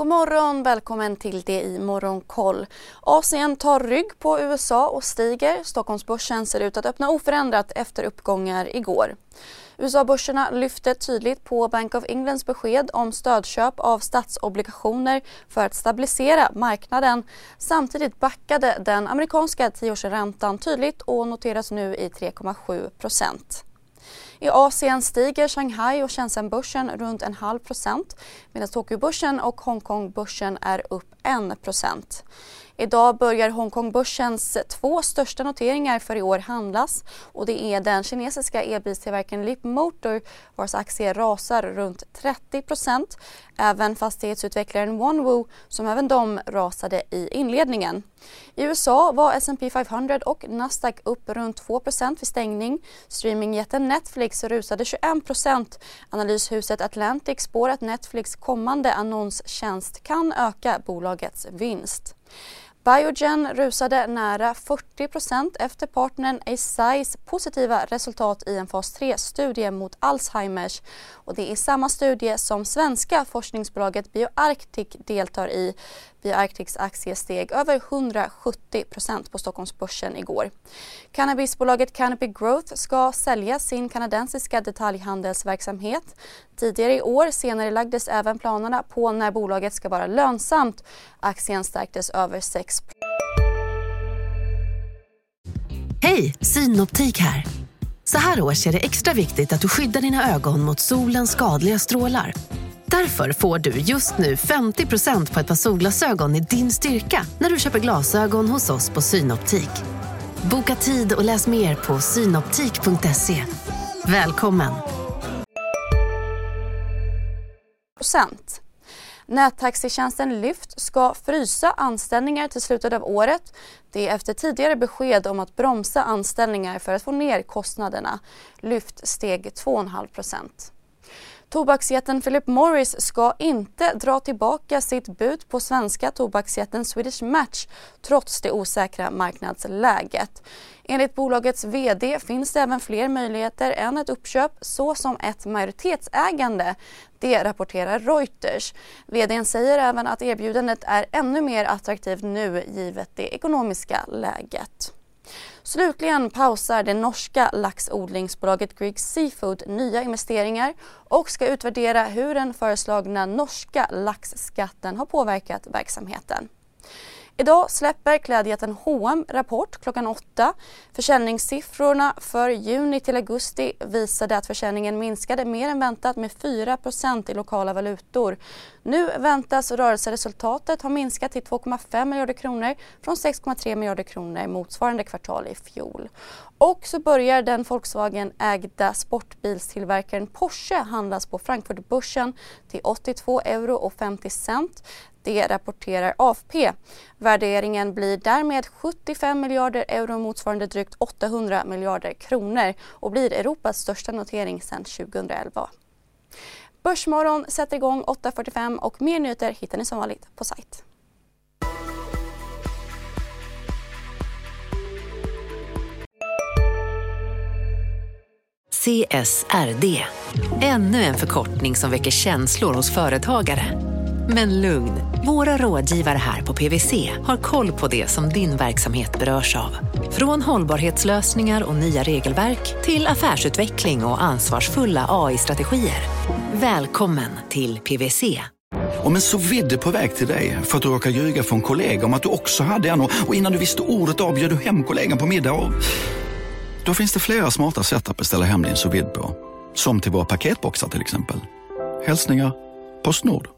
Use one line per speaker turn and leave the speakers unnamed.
God morgon, välkommen till det i Morgonkoll. Asien tar rygg på USA och stiger. Stockholmsbörsen ser ut att öppna oförändrat efter uppgångar igår. USA-börserna lyfte tydligt på Bank of Englands besked om stödköp av statsobligationer för att stabilisera marknaden. Samtidigt backade den amerikanska tioårsräntan tydligt och noteras nu i 3,7 procent. I Asien stiger Shanghai och Shenzhenbörsen runt en halv procent medan Tokyobörsen och Hongkongbörsen är upp en procent. Idag börjar Hongkongbörsens två största noteringar för i år handlas och det är den kinesiska elbilstillverkaren Leapmotor vars aktie rasar runt 30% Även fastighetsutvecklaren OneWoo som även de rasade i inledningen. I USA var S&P 500 och Nasdaq upp runt 2 vid stängning. Streamingjätten Netflix rusade 21% Analyshuset Atlantic spår att Netflix kommande annonstjänst kan öka bolagets vinst. Biogen rusade nära 40% efter partnern Eisais positiva resultat i en fas 3-studie mot Alzheimers. Och det är samma studie som svenska forskningsbolaget BioArctic deltar i. BioArctics aktie steg över 170% på Stockholmsbörsen igår. Cannabisbolaget Canopy Growth ska sälja sin kanadensiska detaljhandelsverksamhet. Tidigare i år senare lagdes även planerna på när bolaget ska vara lönsamt. Aktien stärktes över 6
Hej, Synoptik här. Så här års är det extra viktigt att du skyddar dina ögon mot solens skadliga strålar. Därför får du just nu 50% på ett par solglasögon i din styrka när du köper glasögon hos oss på Synoptik. Boka tid och läs mer på synoptik.se. Välkommen!
Procent. Nättaxitjänsten Lyft ska frysa anställningar till slutet av året. Det är efter tidigare besked om att bromsa anställningar för att få ner kostnaderna. Lyft steg 2,5 procent. Tobaksjätten Philip Morris ska inte dra tillbaka sitt bud på svenska tobaksjätten Swedish Match trots det osäkra marknadsläget. Enligt bolagets VD finns det även fler möjligheter än ett uppköp såsom ett majoritetsägande. Det rapporterar Reuters. VDn säger även att erbjudandet är ännu mer attraktivt nu givet det ekonomiska läget. Slutligen pausar det norska laxodlingsbolaget Grieg Seafood nya investeringar och ska utvärdera hur den föreslagna norska laxskatten har påverkat verksamheten. Idag släpper klädjätten H&M rapport klockan åtta. Försäljningssiffrorna för juni till augusti visade att försäljningen minskade mer än väntat med 4% i lokala valutor. Nu väntas rörelseresultatet ha minskat till 2,5 miljarder kronor från 6,3 miljarder kronor motsvarande kvartal i fjol. Och så börjar den Volkswagen-ägda sportbilstillverkaren Porsche handlas på Frankfurtbörsen till 82 euro och 50 cent. Det rapporterar AFP. Värderingen blir därmed 75 miljarder euro motsvarande drygt 800 miljarder kronor och blir Europas största notering sedan 2011. Börsmorgon sätter igång 8.45 och mer nyheter hittar ni som vanligt på sajt.
CSRD, ännu en förkortning som väcker känslor hos företagare. Men lugn, våra rådgivare här på PWC har koll på det som din verksamhet berörs av. Från hållbarhetslösningar och nya regelverk till affärsutveckling och ansvarsfulla AI-strategier. Välkommen till PWC.
Om en så vidde på väg till dig för att du råkar ljuga från kollega om att du också hade en och innan du visste ordet av du hem kollegan på middag och... Då finns det flera smarta sätt att beställa hem din sous på. Som till våra paketboxar till exempel. Hälsningar Postnord.